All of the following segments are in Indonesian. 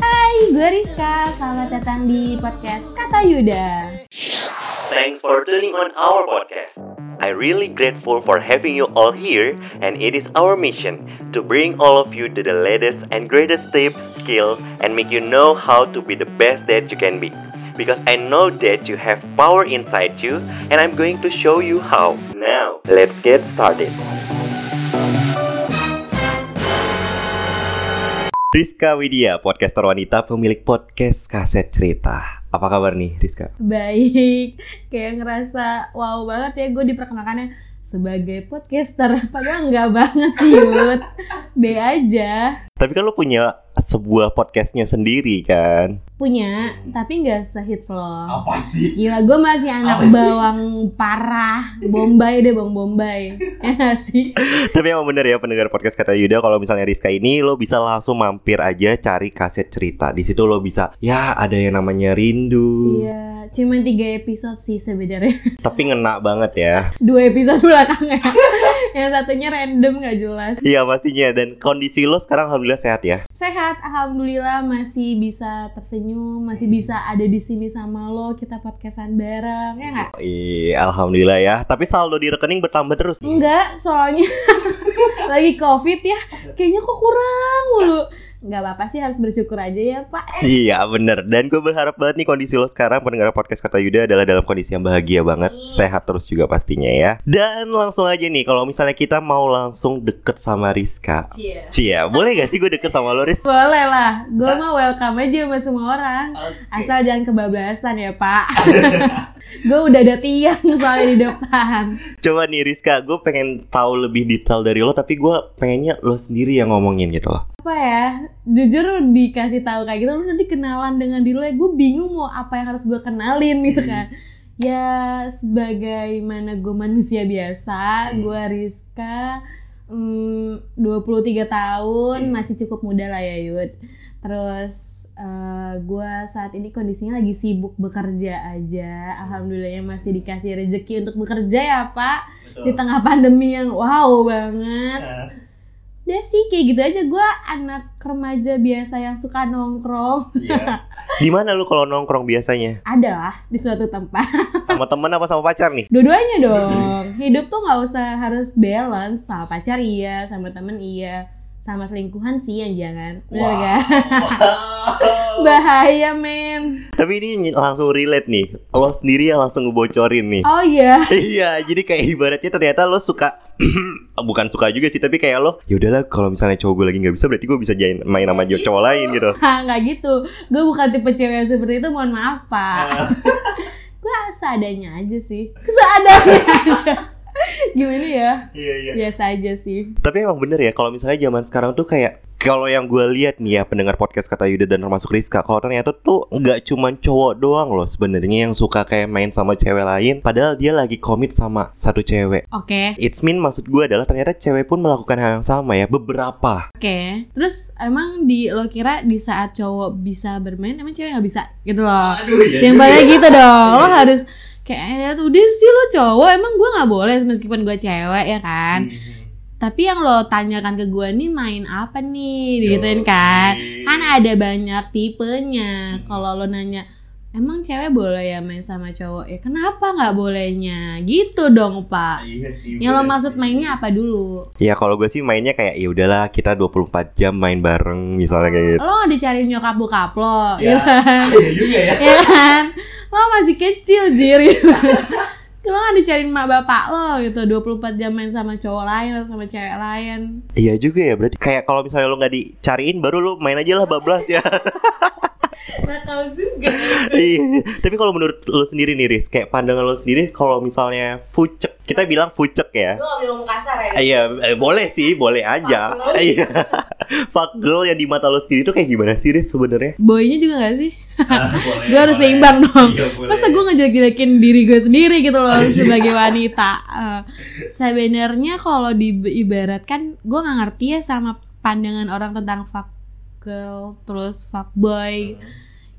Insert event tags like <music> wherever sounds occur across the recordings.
Hai, gue Rizka. Selamat datang di podcast Kata Yuda. Thanks for tuning on our podcast. I'm really grateful for having you all here, and it is our mission to bring all of you to the latest and greatest tips, skills, and make you know how to be the best that you can be. Because I know that you have power inside you, and I'm going to show you how. Now, let's get started. Rizka Widya, podcaster wanita pemilik podcast kaset cerita. Apa kabar nih, Rizka? Baik, <laughs> kayak ngerasa wow banget ya gue diperkenalkannya sebagai podcaster. <laughs> Padahal enggak banget sih, Yud. B aja. Tapi kan lo punya sebuah podcastnya sendiri kan? Punya, tapi nggak sehits lo. Apa sih? Gila, gue masih anak Apa sih? bawang parah. Bombay deh, bang Bombay. <laughs> Ya sih? Tapi emang bener ya pendengar podcast kata Yuda kalau misalnya Rizka ini lo bisa langsung mampir aja cari kaset cerita. Di situ lo bisa ya ada yang namanya rindu. Iya, cuman tiga episode sih sebenarnya. <laughs> Tapi ngena banget ya. Dua episode belakangnya. <laughs> Yang satunya random nggak jelas. Iya pastinya dan kondisi lo sekarang alhamdulillah sehat ya. Sehat, alhamdulillah masih bisa tersenyum, masih bisa ada di sini sama lo, kita podcastan bareng, ya nggak? Iya alhamdulillah ya. Tapi saldo di rekening bertambah terus. Enggak, soalnya <laughs> lagi covid ya, kayaknya kok kurang mulu. Nggak apa-apa sih, harus bersyukur aja ya Pak. Iya bener Dan gue berharap banget nih kondisi lo sekarang Pendengar podcast Kata Yuda adalah dalam kondisi yang bahagia banget Sehat terus juga pastinya ya Dan langsung aja nih Kalau misalnya kita mau langsung deket sama Rizka Cia. Cia, boleh gak sih gue deket sama lo Riz? Boleh lah, gue mah welcome aja sama semua orang. Asal jangan kebablasan ya Pak. <laughs> gue udah ada tiang soalnya di depan. Coba nih Rizka, gue pengen tahu lebih detail dari lo Tapi gue pengennya lo sendiri yang ngomongin gitu loh apa ya jujur dikasih tahu kayak gitu lu nanti kenalan dengan diri lo gue bingung mau apa yang harus gue kenalin gitu kan. Ya sebagaimana gue manusia biasa gue Rizka mm, 23 tahun masih cukup muda lah ya Yud. Terus eh, gue saat ini kondisinya lagi sibuk bekerja aja. Alhamdulillahnya masih dikasih rezeki untuk bekerja ya pak di tengah pandemi yang wow banget Udah sih kayak gitu aja gue anak remaja biasa yang suka nongkrong Iya. <laughs> Di mana lo kalau nongkrong biasanya? Ada lah di suatu tempat <laughs> Sama temen apa sama pacar nih? Dua-duanya dong Hidup tuh nggak usah harus balance Sama pacar iya, sama temen iya Sama selingkuhan sih yang jangan. Wow. gak? <laughs> Bahaya men. Tapi ini langsung relate nih. Lo sendiri yang langsung ngebocorin nih. Oh iya. <laughs> Iya, jadi kayak ibaratnya ternyata lo suka <clears throat> bukan suka juga sih, tapi kayak lo ya udahlah kalau misalnya cowok gue lagi nggak bisa berarti gue bisa jain main sama cowok lain gitu. <laughs> Nggak gitu. Gue bukan tipe cewek yang seperti itu Mohon maaf pak. Gue seadanya aja sih. Seadanya aja <laughs> Gimana ya? Iya iya. Biasa aja sih Tapi emang bener ya kalau misalnya zaman sekarang tuh kayak kalau yang gue lihat nih ya pendengar podcast kata Yuda dan termasuk Rizka kalau ternyata tuh nggak cuman cowok doang loh sebenarnya yang suka kayak main sama cewek lain padahal dia lagi komit sama satu cewek Oke It's mean maksud gue adalah ternyata cewek pun melakukan hal yang sama ya beberapa Oke, terus emang di lo kira di saat cowok bisa bermain, emang cewek nggak bisa gitu loh? Aduh, iya Simpelnya juga ya. gitu dong. Lo harus kayak udah sih lo cowok, emang gue nggak boleh meskipun gue cewek ya kan? Hmm. Tapi yang lo tanyakan ke gue nih main apa nih, digituin Yoi. kan? Kan ada banyak tipenya. Kalau lo nanya Emang cewek boleh ya main sama cowok? Ya kenapa nggak bolehnya? Gitu dong pak. Iya sih. Yang lo maksud mainnya apa dulu? Ya kalau gue sih mainnya kayak ya udahlah kita 24 jam main bareng misalnya kayak gitu. Lo nggak dicariin nyokap bokap lo, Ya. gitu kan? Iya juga ya. ya kan lo masih kecil jir gitu. <laughs> lo gak dicariin mak bapak lo gitu 24 jam main sama cowok lain atau sama cewek lain Iya juga ya berarti kayak kalau misalnya lo nggak dicariin baru lo main aja lah bablas ya. <laughs> nakal juga Iya. Tapi kalau menurut lo sendiri nih Riz, kayak pandangan lo sendiri kalau misalnya fucek, kita bilang fucek ya. gak bilang kasar ya Iya, eh, boleh sih, boleh aja. Iya. Fuck girl yang di mata lo sendiri tuh kayak gimana sih Riz sebenarnya? boynya juga gak sih? Ah, <laughs> boleh, gue harus boleh. seimbang dong. Iya, boleh. masa gue ngejelek-jelekin diri gue sendiri gitu loh Iya. sebagai wanita. Eh, sebenarnya kalau diibaratkan gue nggak ngerti ya sama pandangan orang tentang fuck girl terus fuck boy.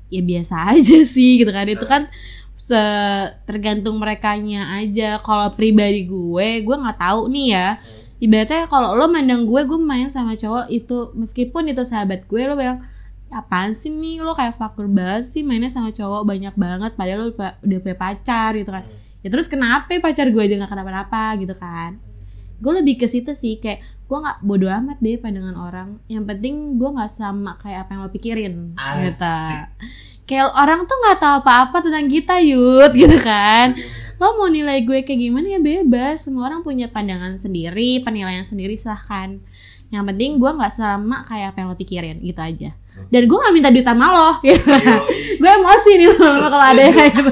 Ya biasa aja sih gitu kan. Itu kan se tergantung merekanya aja. Kalau pribadi gue gue nggak tahu nih ya ibaratnya kalau lo mandang gue gue main sama cowok itu meskipun itu sahabat gue lo bilang apaan sih nih? Lo kayak fucker banget sih mainnya sama cowok banyak banget padahal lo udah udah punya pacar gitu kan. Ya terus kenapa pacar gue aja nggak kenapa-napa gitu kan. Gue lebih ke situ sih kayak gue nggak bodoh amat deh pandangan orang. Yang penting gue nggak sama kayak apa yang lo pikirin gitu. Kayak orang tuh nggak tahu apa-apa tentang kita yud gitu kan lo mau nilai gue kayak gimana ya bebas. Semua orang punya pandangan sendiri penilaian sendiri silahkan. Yang penting gue nggak sama kayak apa yang lo pikirin gitu aja. Dan gue gak minta duit sama lo <laughs> gitu. gue emosi nih lo kalau ada yang kayak gitu.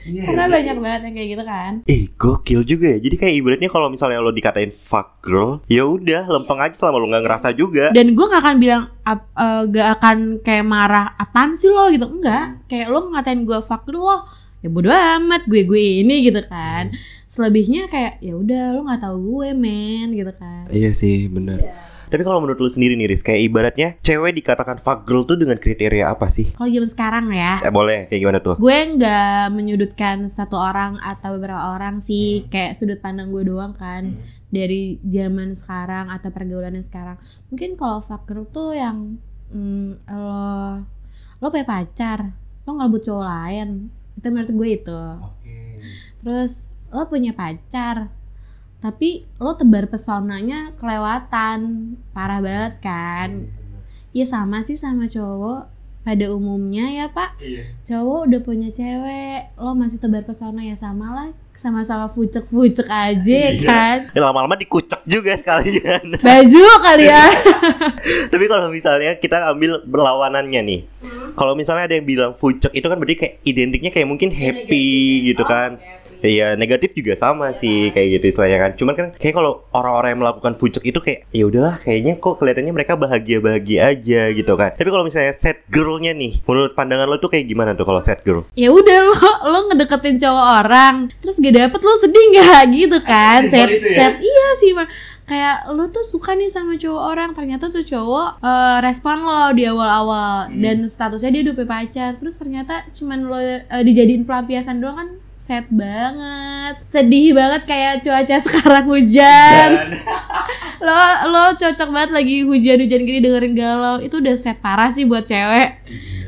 Iya, karena banyak banget yang kayak gitu kan. Eh gokil juga ya. Jadi kayak ibaratnya kalau misalnya lo dikatain fuck girl ya udah lempeng aja selama lo nggak ngerasa juga. Dan gue gak akan bilang ap- eh, gak akan kayak marah apaan sih lo? gitu. Enggak kayak lo ngatain gue fuck lo ya bodo amat gue gue ini gitu kan. Selebihnya kayak ya udah lo nggak tahu gue men gitu kan. Iya sih bener. Tapi kalau menurut lo sendiri nih Riz Kayak ibaratnya cewek dikatakan fuck girl tuh dengan kriteria apa sih? kalau zaman sekarang ya. Eh boleh. Kayak gimana tuh? gue nggak menyudutkan satu orang atau beberapa orang sih. Kayak sudut pandang gue doang kan. Dari zaman sekarang atau pergaulannya sekarang. Mungkin kalau fucker tuh yang mm, lo lo punya pacar lo ngelebut cowok lain itu menurut gue itu. Oke. terus lo punya pacar tapi lo tebar pesonanya kelewatan. Parah banget kan? Ya sama sih sama cowok. Pada umumnya ya pak. Iya. cowok udah punya cewek lo masih tebar pesona ya sama lah sama-sama fucek-fucek aja Iya. kan? Ya, Lama-lama dikucek juga sekalian baju kali ya. <laughs> Tapi kalau misalnya kita ambil berlawanannya nih Kalau misalnya ada yang bilang fucek itu kan berarti kayak identiknya kayak mungkin happy gitu kan Iya negatif juga sama sih kayak gitu istilahnya kan. Cuman kan kayak kalau orang-orang yang melakukan fucek itu kayak ya udahlah kayaknya kok kelihatannya mereka bahagia-bahagia aja gitu kan. Tapi kalau misalnya set girlnya nih, menurut pandangan lo tuh kayak gimana tuh kalau set girl? ya udah lo lo ngedeketin cowok orang terus gak dapet lo sedih nggak <laughs> gitu kan set ya? set iya sih Mar. Kayak lo tuh suka nih sama cowok orang. Ternyata tuh cowok eh, respon lo di awal-awal Hmm. dan statusnya dia udah pacar. Terus ternyata cuman lo eh, dijadiin pelampiasan doang kan sad banget. Sedih banget kayak cuaca <laughs> sekarang hujan. <laughs> Lo lo cocok banget lagi hujan-hujan gini dengerin galau. Itu udah set parah sih buat cewek.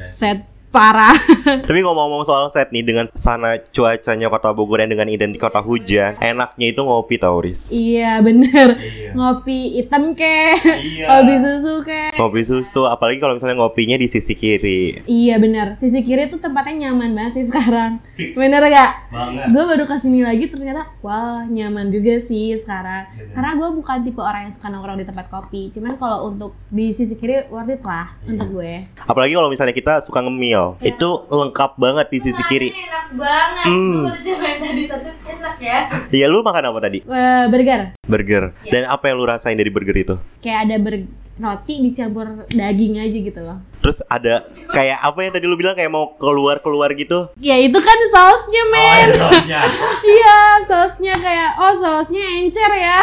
Set parah <laughs> Tapi ngomong-ngomong soal set nih dengan sana cuacanya kota Bogor yang dengan identik kota hujan, enaknya itu ngopi tau Riz. iya bener Iya. ngopi hitam ke Iya. ngopi susu ke Ngopi susu, apalagi kalau misalnya ngopinya di sisi kiri. iya bener sisi kiri tuh tempatnya nyaman banget sih sekarang Fix. bener gak Banget. gue baru ke sini lagi ternyata wah nyaman juga sih sekarang Bener. karena gue bukan tipe orang yang suka nongkrong di tempat kopi cuman kalau untuk di sisi kiri worth it lah Iya. untuk gue Apalagi kalau misalnya kita suka ngemil, itu lengkap banget di sisi kiri. enak banget Hmm. gue baru cobain tadi satu enak ya Iya, <laughs> lu makan apa tadi? Eh, burger Burger. Iya. Dan apa yang lu rasain dari burger itu? kayak ada ber roti dicampur daging aja gitu loh Terus ada kayak apa yang tadi lu bilang kayak mau keluar-keluar gitu? ya itu kan sausnya Oh, men ada sausnya. <laughs> iya sausnya kayak oh sausnya encer ya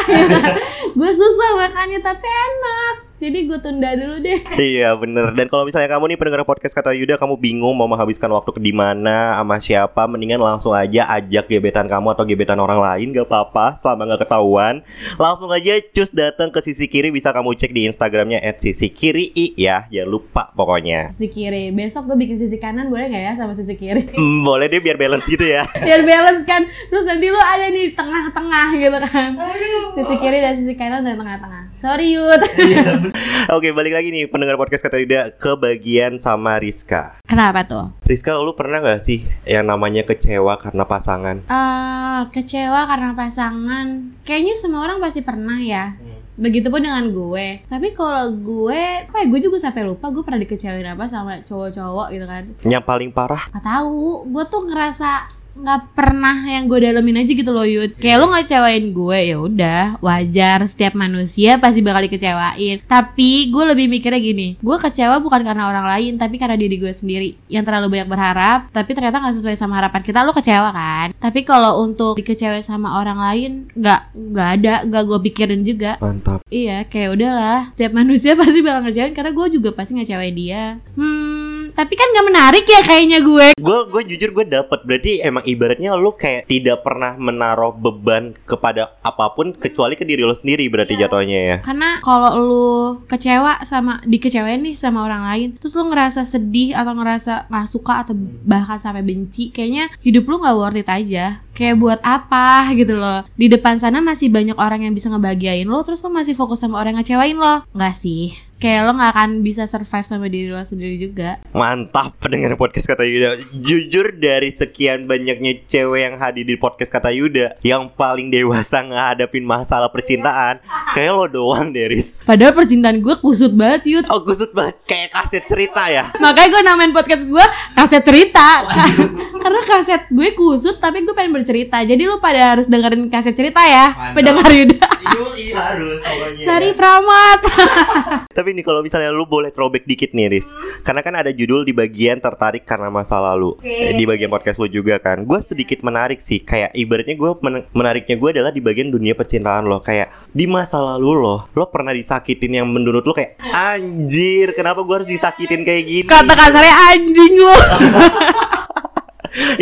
<laughs> gue susah makannya tapi enak jadi gue tunda dulu deh. <laughs> Iya bener. Dan kalau misalnya kamu nih pendengar podcast kata Yuda Kamu bingung mau menghabiskan waktu ke di mana Sama siapa Mendingan langsung aja ajak gebetan kamu Atau gebetan orang lain Gak apa-apa Selama gak ketahuan. Langsung aja cus datang ke sisi kiri Bisa kamu cek di Instagramnya At sisi kiri i ya. Jangan lupa pokoknya. Sisi kiri. Besok gue bikin sisi kanan boleh nggak ya sama sisi kiri? <laughs> Hmm, boleh deh biar balance gitu ya. <laughs> Biar balance kan. Terus nanti lu ada di tengah-tengah gitu kan. Sisi kiri dan sisi kanan dan tengah-tengah sorry Yud. <laughs> Oke balik lagi nih pendengar podcast kata Yuda Ke bagian sama Rizka. Kenapa tuh? Rizka lu pernah gak sih Yang namanya kecewa karena pasangan? Eh, kecewa karena pasangan. Kayaknya semua orang pasti pernah ya. Begitupun dengan gue. Tapi kalau gue Apa ya gue juga sampai lupa Gue pernah dikecewain apa sama cowok-cowok gitu kan. Yang paling parah? Gak tahu. Gue tuh ngerasa nggak pernah yang gue dalemin aja gitu loh Yud. Kayak lo ngecewain gue ya udah wajar. Setiap manusia pasti bakal dikecewain. Tapi gue lebih mikirnya gini Gue kecewa bukan karena orang lain tapi karena diri gue sendiri Yang terlalu banyak berharap tapi ternyata nggak sesuai sama harapan kita. Lo kecewa kan? Tapi kalau untuk dikecewain sama orang lain nggak nggak ada nggak gue pikirin juga. Mantap. Iya, kayak udahlah. Setiap manusia <laughs> pasti bakal ngecewain karena gue juga pasti ngecewain dia. Hmm, Tapi kan gak menarik ya kayaknya gue. Gue gue jujur gue dapet berarti emang ibaratnya lu kayak tidak pernah menaruh beban kepada apa pun kecuali ke diri lo sendiri berarti jatuhnya ya. Karena kalau lu kecewa sama dikecewain nih sama orang lain, terus lu ngerasa sedih atau ngerasa nggak suka atau bahkan sampai benci, kayaknya hidup lu nggak worth it aja. Kayak buat apa gitu loh. Di depan sana masih banyak orang yang bisa ngebahagiain lo, terus lo masih fokus sama orang yang ngecewain lo. Nggak sih. Kayak lo nggak akan bisa survive sama diri lo sendiri juga. Mantap pendengar podcast kata Yuda. Jujur dari sekian banyaknya cewek yang hadir di podcast kata Yuda, yang paling dewasa ngehadapin masalah percintaan, kayak lo doang, Deris. Padahal percintaan gue kusut banget yud. Oh, kusut banget kayak kaset cerita ya. Makanya gue namain podcast gue kaset cerita <laughs> Karena kaset gue kusut tapi gue pengen bercerita Jadi lu pada harus dengerin kaset cerita ya Mantap. Pendengar Yuda Yoi harus pokoknya. Sari Pramat <laughs> Tapi nih kalau misalnya lu boleh throwback dikit nih, Riz. Karena kan ada judul di bagian tertarik karena masa lalu. Eh, Di bagian podcast lu juga kan. Gue sedikit menarik sih. Kayak ibaratnya gue men- menariknya gue adalah di bagian dunia percintaan lo. Kayak di masa lalu lo, lo pernah disakitin yang menurut lo kayak anjir, kenapa gue harus disakitin kayak gini? Kata kasarnya anjing lu <laughs>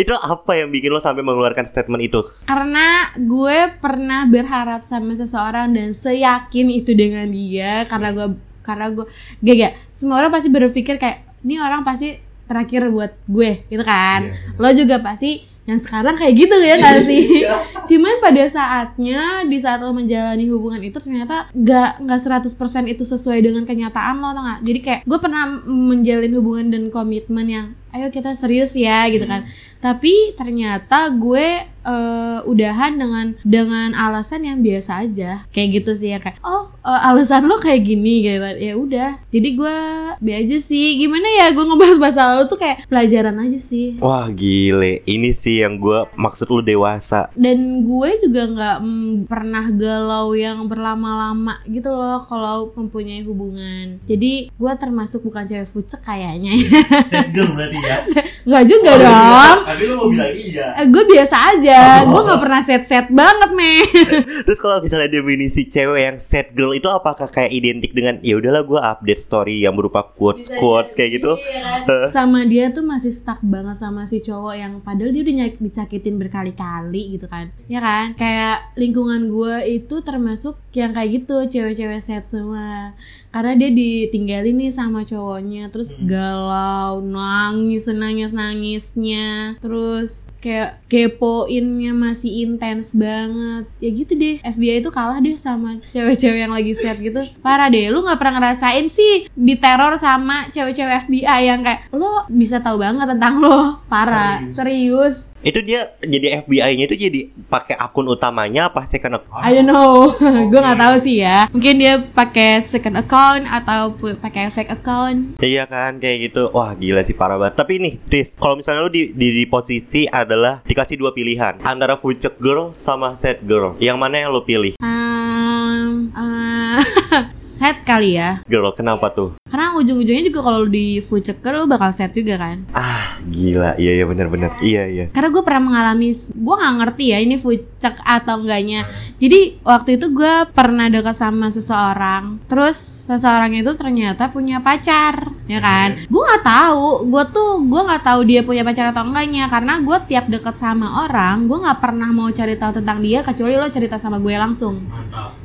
Itu apa yang bikin lo sampai mengeluarkan statement itu? Karena gue pernah berharap sama seseorang dan seyakin itu dengan dia Karena gue Karena gue Gak gak Semua orang pasti berpikir kayak Ini orang pasti terakhir buat gue gitu kan Iya, Lo juga pasti yang sekarang kayak gitu ya gak <laughs> sih? Cuman pada saatnya di saat lo menjalani hubungan itu ternyata gak nggak 100% itu sesuai dengan kenyataan lo tau gak? Jadi kayak gue pernah menjalin hubungan dan komitmen yang ayo kita serius ya gitu kan. Tapi ternyata gue eh, udahan dengan dengan alasan yang biasa aja. Kayak gitu sih ya kayak oh eh, alasan lo kayak gini gitu. Ya udah. Jadi gue be aja sih. Gimana ya gue ngebahas masa lalu tuh kayak pelajaran aja sih. Wah gile, ini sih yang gue maksud lo dewasa. dan gue juga nggak mm, pernah galau yang berlama-lama gitu loh kalau mempunyai hubungan jadi gue termasuk bukan cewek fucek kayaknya girl berarti ya. <laughs> nggak juga dong Tadi lu mau bilang iya. Eh, gue biasa aja gue nggak pernah set-set banget nih <laughs> Terus kalau misalnya definisi cewek yang sad girl itu apakah kayak identik dengan ya udahlah gue update story yang berupa quotes quotes kayak gitu? sama dia tuh masih stuck banget sama si cowok yang padahal dia udah nyak- disakitin berkali-kali gitu kan. Ya kan? Kayak lingkungan gue itu termasuk yang kayak gitu cewek-cewek set semua karena dia ditinggalin nih sama cowoknya terus galau nangis nangis nangisnya terus kayak kepoinnya masih intens banget. Ya gitu deh FBI itu kalah deh sama cewek-cewek yang lagi set gitu. Parah deh lu nggak pernah ngerasain sih diteror sama cewek-cewek FBI yang kayak lo bisa tahu banget tentang lo. Parah serius, Itu dia jadi FBI-nya itu jadi pakai akun utamanya apa second account? I don't know <laughs> gue nggak tahu sih ya mungkin dia pakai second account atau pakai fake account Iya kan kayak gitu. Wah gila sih parah banget. Tapi nih, Riz, kalau misalnya lu di, di, di posisi adalah dikasih dua pilihan antara fucek girl sama sad girl, yang mana yang lu pilih? um, uh, <laughs> set kali ya. Girl, kenapa tuh? karena ujung-ujungnya juga kalau di fuceker lu bakal set juga kan. Ah, gila. Iya iya benar-benar. Iya. Iya. karena gue pernah mengalami gue nggak ngerti ya ini fucek atau enggaknya. Jadi waktu itu gue pernah dekat sama seseorang. Terus seseorang itu ternyata punya pacar ya kan? Gue nggak tahu. Gue tuh gue nggak tahu dia punya pacar atau enggaknya. Karena gue tiap dekat sama orang gue nggak pernah mau cari tahu tentang dia kecuali lo cerita sama gue langsung.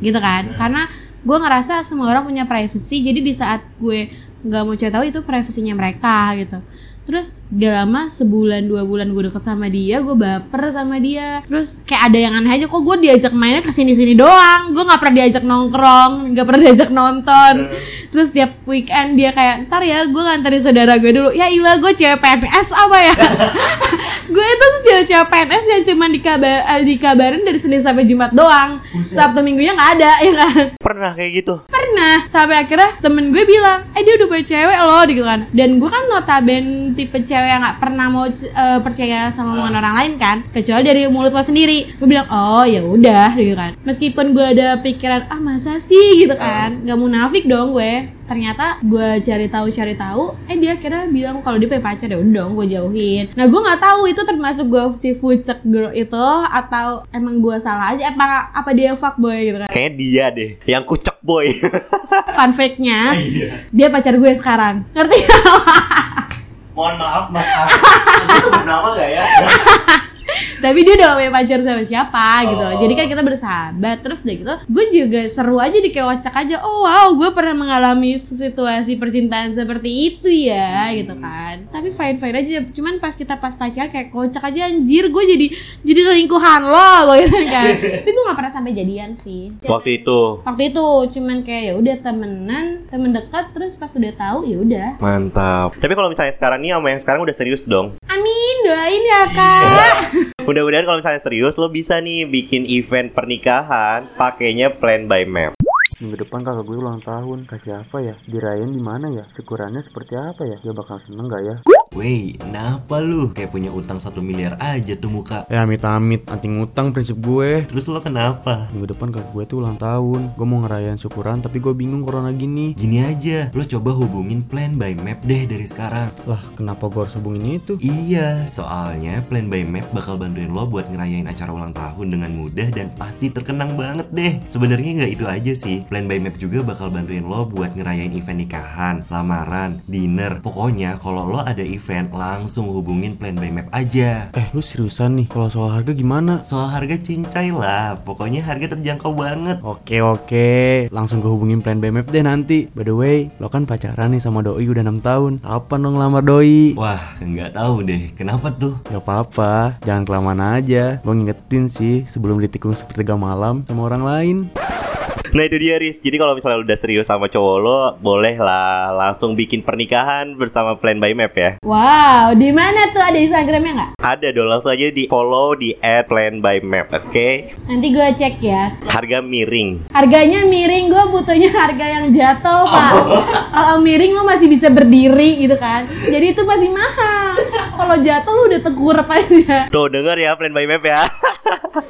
Gitu kan? Karena gue ngerasa semua orang punya privacy jadi di saat gue nggak mau cari tahu itu privasinya mereka gitu terus gak lama sebulan dua bulan gue deket sama dia gue baper sama dia. Terus kayak ada yang aneh aja kok gue diajak mainnya ke sini sini doang? Gue nggak pernah diajak nongkrong nggak pernah diajak nonton. Terus tiap weekend dia kayak ntar ya gue nganterin saudara gue dulu. Ya ilah gue cewek PNS apa ya? <laughs> <laughs> Gue itu tuh cewek-cewek PNS yang cuma dikabar eh, dikabarin dari Senin sampai Jumat doang. Sabtu minggunya nggak ada ya kan? Pernah kayak gitu. pernah sampai akhirnya temen gue bilang eh dia udah punya cewek loh gitu kan. Dan gue kan notaben tipe cewek yang nggak pernah mau eh, percaya sama omongan orang lain kan kecuali dari mulut lo sendiri. Gue bilang oh ya udah gitu kan. Meskipun gue ada pikiran ah masa sih? gitu kan. Nggak munafik dong gue ternyata gue cari tahu cari tahu eh dia akhirnya bilang kalau dia punya pacar ya udah dong gue jauhin nah gue nggak tahu itu termasuk gue si fucek girl itu atau emang gue salah aja apa apa dia yang fuckboy gitu kan Kayaknya dia deh yang kucek boy. <laughs> fun fact-nya Iya. dia pacar gue sekarang ngerti Mohon maaf Mas sebut nama gak ya? Tapi dia udah gak punya pacar sama siapa gitu Oh. jadi kan kita bersahabat terus udah gitu gue juga seru aja di kayak kocak aja oh wow gue pernah mengalami situasi percintaan seperti itu ya Hmm. gitu kan tapi fine fine aja cuman pas kita pas pacaran kayak kocak aja anjir gue jadi jadi selingkuhan lo <laughs> gue gitu kan tapi gue gak pernah sampai jadian sih Waktu itu. waktu itu cuman kayak ya udah temenan temen dekat terus pas udah tahu ya udah Mantap. Tapi kalau misalnya sekarang nih sama yang sekarang udah serius dong. amin doain ya kak <laughs> Mudah-mudahan kalau misalnya serius lo bisa nih bikin event pernikahan pakainya plan by map. Minggu depan kakak gue ulang tahun Kasih apa ya? Dirayain di mana ya? Syukurannya seperti apa ya? Dia bakal seneng gak ya? Wey, kenapa lu? Kayak punya utang satu miliar aja tuh muka. Ya amit-amit, anti ngutang prinsip gue Terus lo kenapa? Minggu depan kakak gue tuh ulang tahun Gue mau ngerayain syukuran tapi gue bingung corona gini Gini aja, lo coba hubungin Plan by Map deh dari sekarang. Lah kenapa gue harus hubungin itu? Iya, soalnya Plan by Map bakal bantuin lo buat ngerayain acara ulang tahun dengan mudah dan pasti terkenang banget deh. Sebenarnya nggak itu aja sih, Plan by Map juga bakal bantuin lo buat ngerayain event nikahan, lamaran, dinner. Pokoknya kalau lo ada event, langsung hubungin Plan by Map aja. Eh lu seriusan nih kalau soal harga gimana? Soal harga cincai lah, pokoknya harga terjangkau banget. Oke oke, langsung gue hubungin plan by map deh nanti By the way, lo kan pacaran nih sama doi udah 6 tahun Kapan dong lamar doi? Wah, nggak tahu deh, kenapa tuh? Gak apa-apa, jangan kelamaan aja Gue ngingetin sih sebelum ditikung sepertiga malam sama orang lain Nah itu dia Riz. Jadi kalau misalnya udah serius sama cowok lo, boleh lah langsung bikin pernikahan bersama plan by map ya. wow di mana tuh ada instagramnya nggak Ada dong langsung aja di follow di plan by map, oke? nanti gue cek ya Harga miring. Harganya miring, gue butuhnya harga yang jatuh pak. Kalau miring lo masih bisa berdiri gitu kan. Jadi itu masih mahal. Kalau jatuh lo udah tengkurap aja. Tuh denger ya plan by map ya.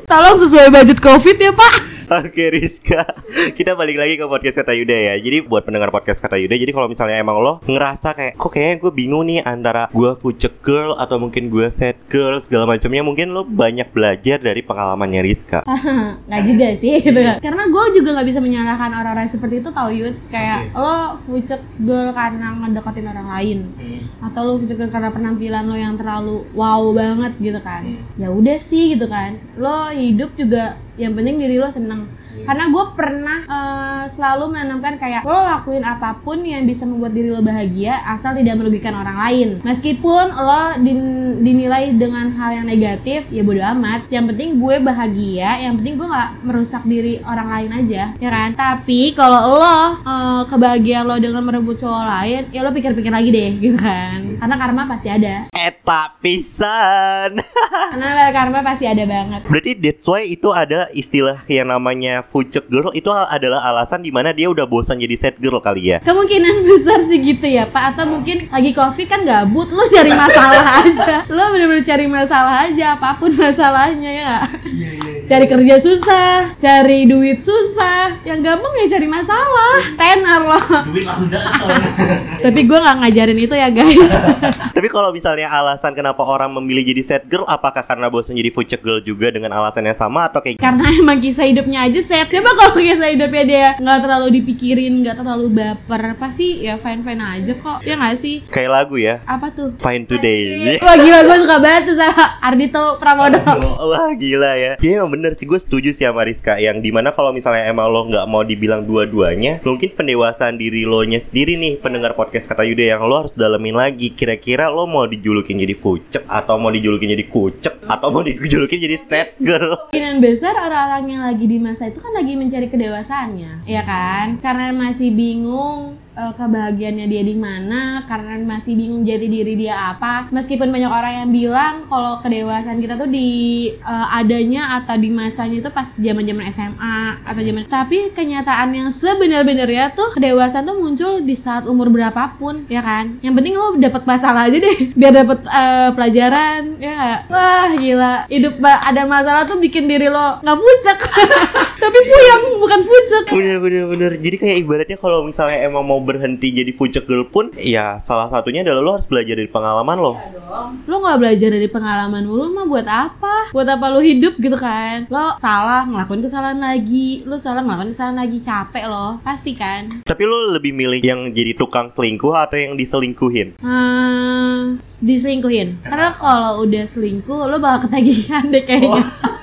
Tolong sesuai budget covid ya pak. Oke Rizka Kita balik lagi ke podcast Kata Yuda ya Jadi buat pendengar podcast Kata Yuda Jadi kalau misalnya emang lo ngerasa kayak Kok kayaknya gue bingung nih Antara gue fucek girl Atau mungkin gue sad girl Segala macamnya Mungkin lo banyak belajar dari pengalamannya Rizka <laughs> Nggak juga sih gitu. Karena gue juga nggak bisa menyalahkan orang-orang seperti itu tau Yud. Kayak lo fucek girl karena ngedeketin orang lain. Atau lo fucek girl karena penampilan lo yang terlalu wow banget gitu kan. Ya udah sih gitu kan. Lo hidup juga yang penting diri lo seneng. Karena gue pernah eh, selalu menanamkan kayak lo lakuin apa pun yang bisa membuat diri lo bahagia asal tidak merugikan orang lain. Meskipun lo din- dinilai dengan hal yang negatif, ya bodo amat. Yang penting gue bahagia, yang penting gue nggak merusak diri orang lain aja, ya kan? Tapi kalau lo eh, kebahagiaan lo dengan merebut cowok lain, ya lo pikir-pikir lagi deh, gitu kan? Karena karma pasti ada. Eta pisan <laughs> Karena karma pasti ada banget. Berarti that's why itu ada istilah yang namanya fucek girl Itu adalah alasan di mana dia udah bosan jadi sad girl kali ya Kemungkinan <laughs> besar sih gitu ya Pak Atau mungkin lagi covid kan gabut Lo cari masalah <laughs> aja Lo bener-bener cari masalah aja Apa pun masalahnya ya nggak? Cari kerja susah Cari duit susah. Yang gampang ya cari masalah. Tenar loh. Duit langsung datang. Tapi gue nggak ngajarin itu ya guys. <laughs> Tapi kalau misalnya alasan kenapa orang memilih jadi sad girl Apakah karena bosan jadi fucek girl juga dengan alasan yang sama Atau kayak Karena emang kisah hidupnya aja set. Coba kalau kisah hidupnya dia nggak terlalu dipikirin nggak terlalu baper Pasti ya fine-fine aja kok. Ya nggak sih? kayak lagu ya? Apa tuh? Fine today. Wah gila gue suka banget tuh sama Ardito Pramono Wah gila ya. Jadi emang bener sih gue setuju sih sama Rizka. Yang di mana kalau misalnya emang lo nggak mau dibilang dua-duanya Mungkin pendewasaan diri lo nya sendiri nih Pendengar podcast kata Yuda Yang lo harus dalemin lagi. Kira-kira lo mau dijulukin jadi fucek Atau mau dijulukin jadi kucek Atau mau dijulukin jadi sad girl? Kemungkinan besar orang-orang yang lagi di masa itu kan lagi mencari kedewasaannya, ya kan? Karena masih bingung eh, kebahagiaannya dia di mana, karena masih bingung jadi diri dia apa. Meskipun banyak orang yang bilang kalau kedewasaan kita tuh di eh, adanya atau di masanya itu pas zaman-zaman SMA atau zaman tapi kenyataan yang sebenar-benarnya tuh kedewasaan tuh muncul di saat umur berapapun, ya kan? Yang penting lo dapet masalah aja deh, <laughs> biar dapet eh, pelajaran, ya? Wah gila, hidup ada masalah tuh bikin diri lo nggak fucek. <laughs> Tapi puyeng bukan fucek. Bener bener bener. Jadi kayak ibaratnya kalau misalnya emang mau berhenti jadi fucek girl pun, ya salah satunya adalah lo harus belajar dari pengalaman lo. Lo nggak belajar dari pengalaman lu, lu mah buat apa? Buat apa lo hidup gitu kan? Lo salah ngelakuin kesalahan lagi, lo salah ngelakuin kesalahan lagi, capek lo, pasti kan? Tapi lo lebih milih yang jadi tukang selingkuh atau yang diselingkuhin? Hmm, diselingkuhin. Karena kalau udah selingkuh, lo bakal ketagihan deh kayaknya. <laughs>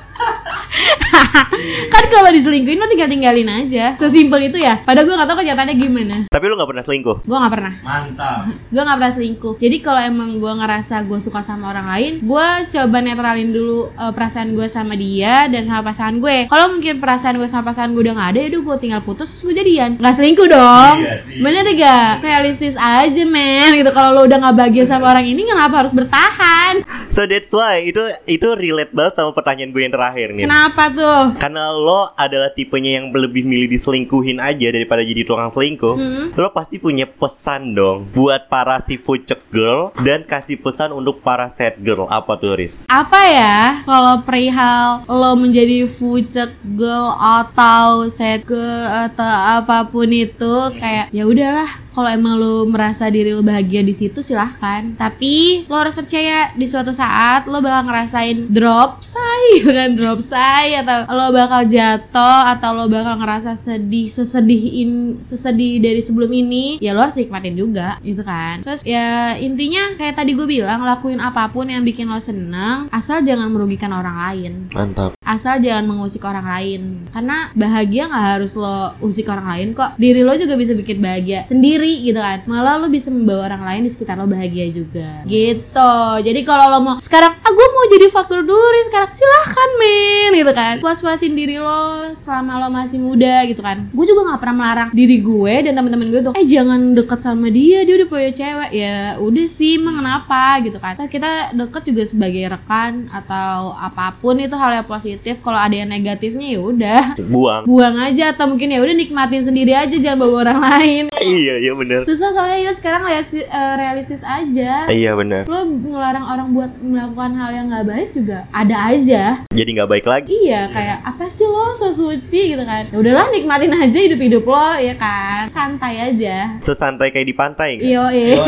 <laughs> kan kalau diselingkuhin lo tinggal tinggalin aja. Sesimpel itu ya. Padahal gue gak tau kenyataannya gimana. Tapi lo nggak pernah selingkuh? Gue gak pernah. Mantap. <laughs> gue gak pernah selingkuh jadi kalau emang gue ngerasa gue suka sama orang lain gue coba netralin dulu uh, perasaan gue sama dia dan sama pasangan gue kalau mungkin perasaan gue sama pasangan gue udah gak ada yaudah gue tinggal putus terus gue jadian Gak selingkuh dong Iya sih. bener gak realistis aja men gitu kalau lo udah gak bahagia sama orang ini kenapa harus bertahan So that's why itu itu relate banget sama pertanyaan gue yang terakhir nih. kenapa tuh Karena lo adalah tipenya yang lebih milih diselingkuhin aja daripada jadi tukang selingkuh. Hmm. Lo pasti punya pesan dong buat para si fucek girl dan kasih pesan untuk para sad girl. Apa tuh, Riz? apa ya kalau perihal lo menjadi fucek girl atau sad girl atau apa pun itu kayak ya udahlah kalau emang lo merasa diri lo bahagia di situ silahkan. Tapi lo harus percaya di suatu saat lo bakal ngerasain drop say <laughs> kan drop say atau lo bakal jatuh atau lo bakal ngerasa sedih sesedih in sesedih dari sebelum ini ya lo harus nikmatin juga gitu kan. Terus ya intinya kayak tadi gue bilang lakuin apa pun yang bikin lo seneng asal jangan merugikan orang lain. Mantap. asal jangan mengusik orang lain. Karena bahagia nggak harus lo usik orang lain kok. Diri lo juga bisa bikin bahagia sendiri gitu kan malah lo bisa membawa orang lain di sekitar lo bahagia juga. Gitu. Jadi kalau lo mau sekarang ah gue mau jadi faktor duri sekarang silahkan men gitu kan. Puas-puasin diri lo selama lo masih muda gitu kan. Gue juga nggak pernah melarang diri gue dan teman-teman gue tuh eh jangan deket sama dia dia udah punya cewek. Ya udah sih emang kenapa gitu kan. Atau kita deket juga sebagai rekan atau apa pun itu hal yang positif. Kalau ada yang negatifnya ya udah. Buang. buang aja atau mungkin ya udah nikmatin sendiri aja jangan bawa orang lain. Iya, iya bener. susah soalnya ya sekarang realistis, eh, realistis aja Iya bener. lo ngelarang orang buat melakukan hal yang nggak baik juga ada aja Jadi nggak baik lagi. iya kayak apa sih lo so suci gitu kan ya udahlah nikmatin aja hidup hidup lo ya kan santai aja Sesantai kayak di pantai nggak? iyo <laughs>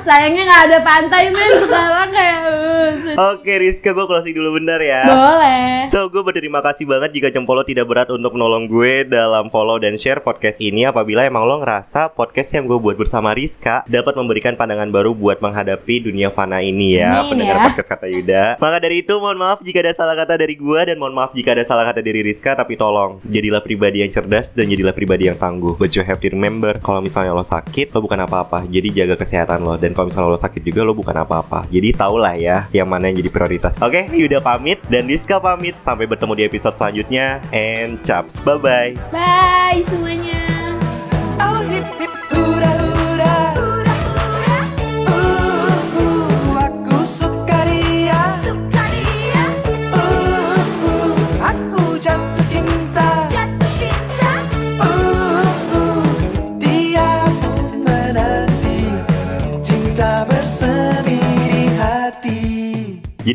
sayangnya nggak ada pantai men sekarang kayak uh. Oke Rizka gue closing dulu bentar ya boleh So gue berterima kasih banget jika jempol lo tidak berat untuk menolong gue dalam follow dan share podcast ini Apabila emang lo ngerasa podcast yang gue buat bersama Rizka dapat memberikan pandangan baru buat menghadapi dunia fana ini ya Amin Pendengar ya. podcast kata Yuda. Maka dari itu mohon maaf jika ada salah kata dari gue dan mohon maaf jika ada salah kata dari Rizka Tapi tolong jadilah pribadi yang cerdas dan jadilah pribadi yang tangguh. But you have to remember kalau misalnya lo sakit lo bukan apa-apa. Jadi jaga kesehatan lo. Dan kalau misalnya lo sakit juga lo bukan apa-apa. Jadi tahulah ya yang mana yang jadi prioritas. Oke Yuda pamit dan Rizka pamit. Sampai bertemu di episode selanjutnya. And chaps bye bye bye semuanya. Oh hip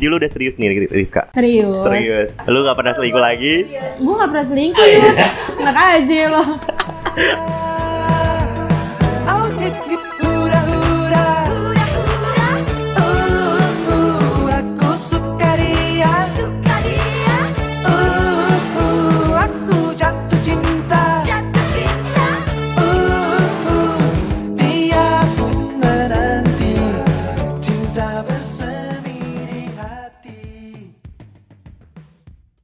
Jadi lu udah serius nih Rizka? serius Serius Lu gak pernah selingkuh lagi? gue gak pernah selingkuh ya enak aja lo <laughs>